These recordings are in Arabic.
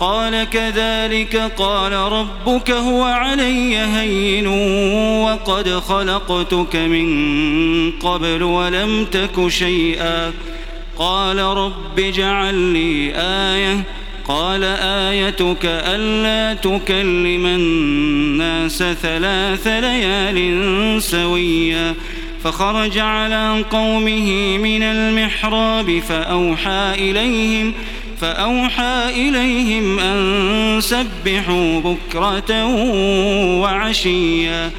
قال كذلك قال ربك هو علي هين وقد خلقتك من قبل ولم تك شيئا. قال رب اجعل لي آية. قال آيتك ألا تكلم الناس ثلاث ليال سويا. فخرج على قومه من المحراب فأوحى إليهم فأوحى إليهم أن سبحوا بكرة وعشيا.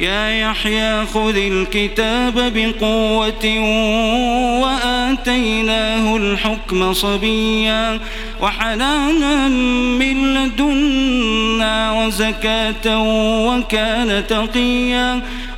يا يحيى خذ الكتاب بقوة وآتيناه الحكم صبيا. وحنانا من لدنا وزكاة وكان تقيا.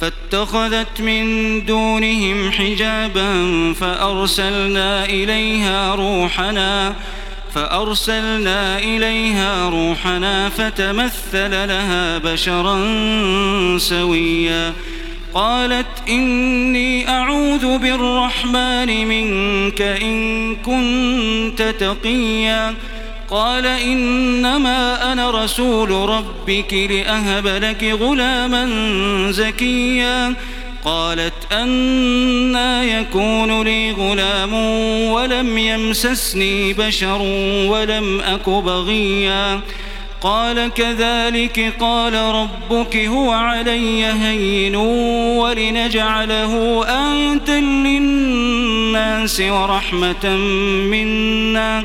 فاتخذت من دونهم حجابا فأرسلنا إليها روحنا فأرسلنا إليها روحنا فتمثل لها بشرا سويا. قالت إني أعوذ بالرحمن منك إن كنت تقيا. قال إنما أنا رسول ربك لأهب لك غلاما زكيا. قالت أنا يكون لي غلام ولم يمسسني بشر ولم أك بغيا. قال كذلك قال ربك هو علي هين ولنجعله آية للناس ورحمة منا.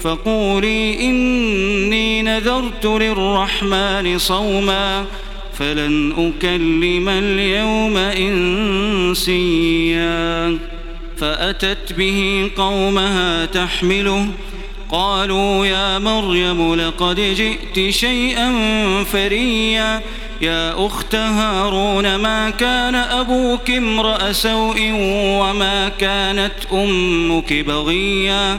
فقولي إني نذرت للرحمن صوما فلن أكلم اليوم إنسيا. فأتت به قومها تحمله قالوا يا مريم لقد جئت شيئا فريا. يا أخت هارون ما كان أبوك امرأ سوء وما كانت أمك بغيا؟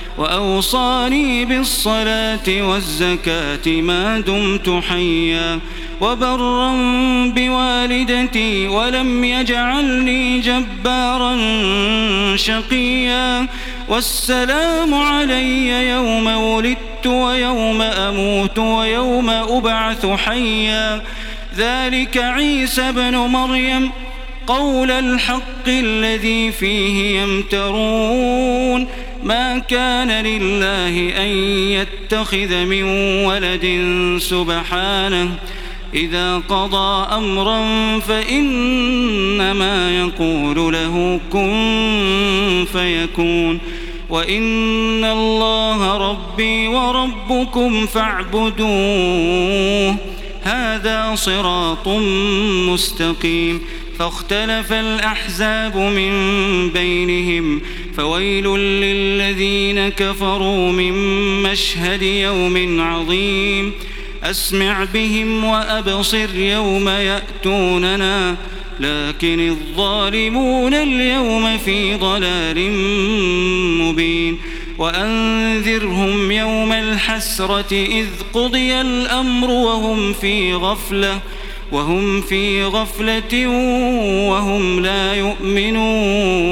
وأوصاني بالصلاة والزكاة ما دمت حيا وبرا بوالدتي ولم يجعلني جبارا شقيا والسلام علي يوم ولدت ويوم أموت ويوم أبعث حيا ذلك عيسى بن مريم قول الحق الذي فيه يمترون ما كان لله أن يتخذ من ولد سبحانه. إذا قضى أمرا فإنما يقول له كن فيكون. وإن الله ربي وربكم فاعبدوه. هذا صراط مستقيم. فاختلف الأحزاب من بينهم. فويل للذين كفروا من مشهد يوم عظيم. أسمع بهم وأبصر يوم يأتوننا لكن الظالمون اليوم في ضلال مبين. وأنذرهم يوم الحسرة إذ قضي الأمر وهم في غفلة وهم في غفلة وهم لا يؤمنون.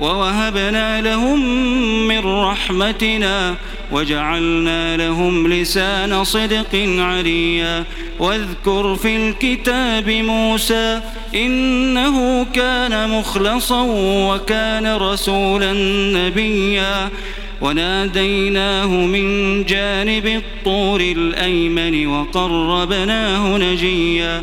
ووهبنا لهم من رحمتنا وجعلنا لهم لسان صدق عليا. واذكر في الكتاب موسى إنه كان مخلصا وكان رسولا نبيا. وناديناه من جانب الطور الأيمن وقربناه نجيا.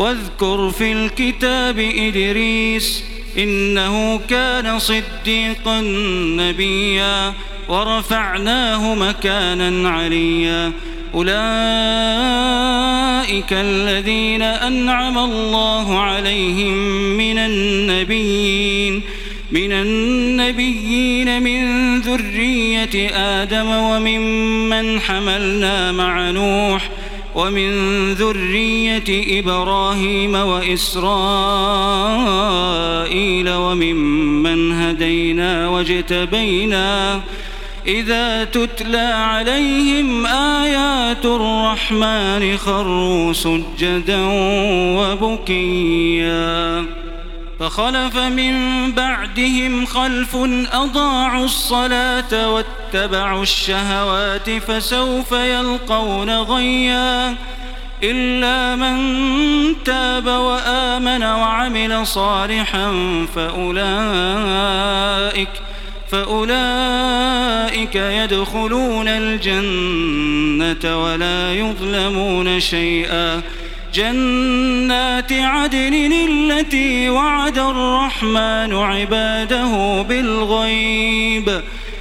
واذكر في الكتاب إدريس إنه كان صديقا نبيا ورفعناه مكانا عليا. أولئك الذين أنعم الله عليهم من النبيين من النبيين من ذرية آدم وممن حملنا مع نوح ومن ذرية إبراهيم وإسرائيل وممن هدينا واجتبينا إذا تتلى عليهم آيات الرحمن خروا سجدا وبكيا فخلف من بعدهم خلف أضاعوا الصلاة واتبعوا الشهوات فسوف يلقون غيا. إلا من تاب وآمن وعمل صالحا فأولئك فأولئك يدخلون الجنة ولا يظلمون شيئا. جنات عدن التي وعد الرحمن عباده بالغيب.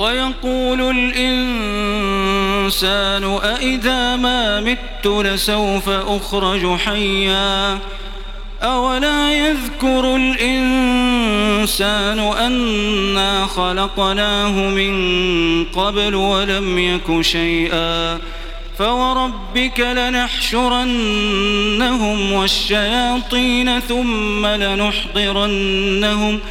ويقول الإنسان أإذا ما مت لسوف أخرج حيا أولا يذكر الإنسان أنا خلقناه من قبل ولم يك شيئا فوربك لنحشرنهم والشياطين ثم لنحضرنهم ثم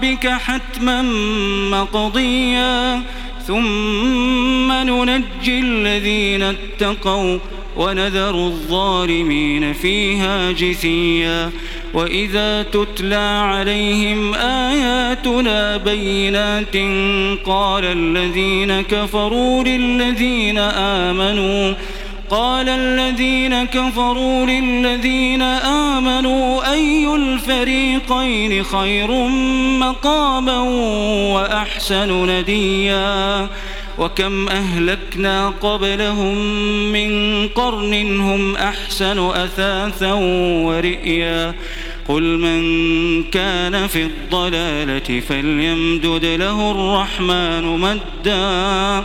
ربك حتما مقضيا ثم ننجي الذين اتقوا ونذر الظالمين فيها جثيا. وإذا تتلى عليهم آياتنا بينات قال الذين كفروا للذين آمنوا قال الذين كفروا للذين آمنوا أي الفريقين خير مقاما وأحسن نديا وكم أهلكنا قبلهم من قرن هم أحسن أثاثا ورئيا قل من كان في الضلالة فليمدد له الرحمن مدّا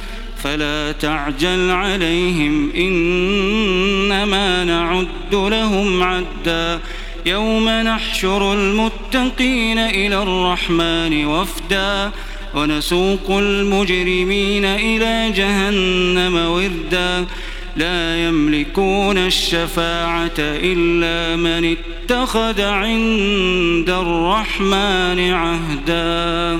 فلا تعجل عليهم إنما نعد لهم عدا. يوم نحشر المتقين إلى الرحمن وفدا. ونسوق المجرمين إلى جهنم وردا. لا يملكون الشفاعة إلا من اتخذ عند الرحمن عهدا.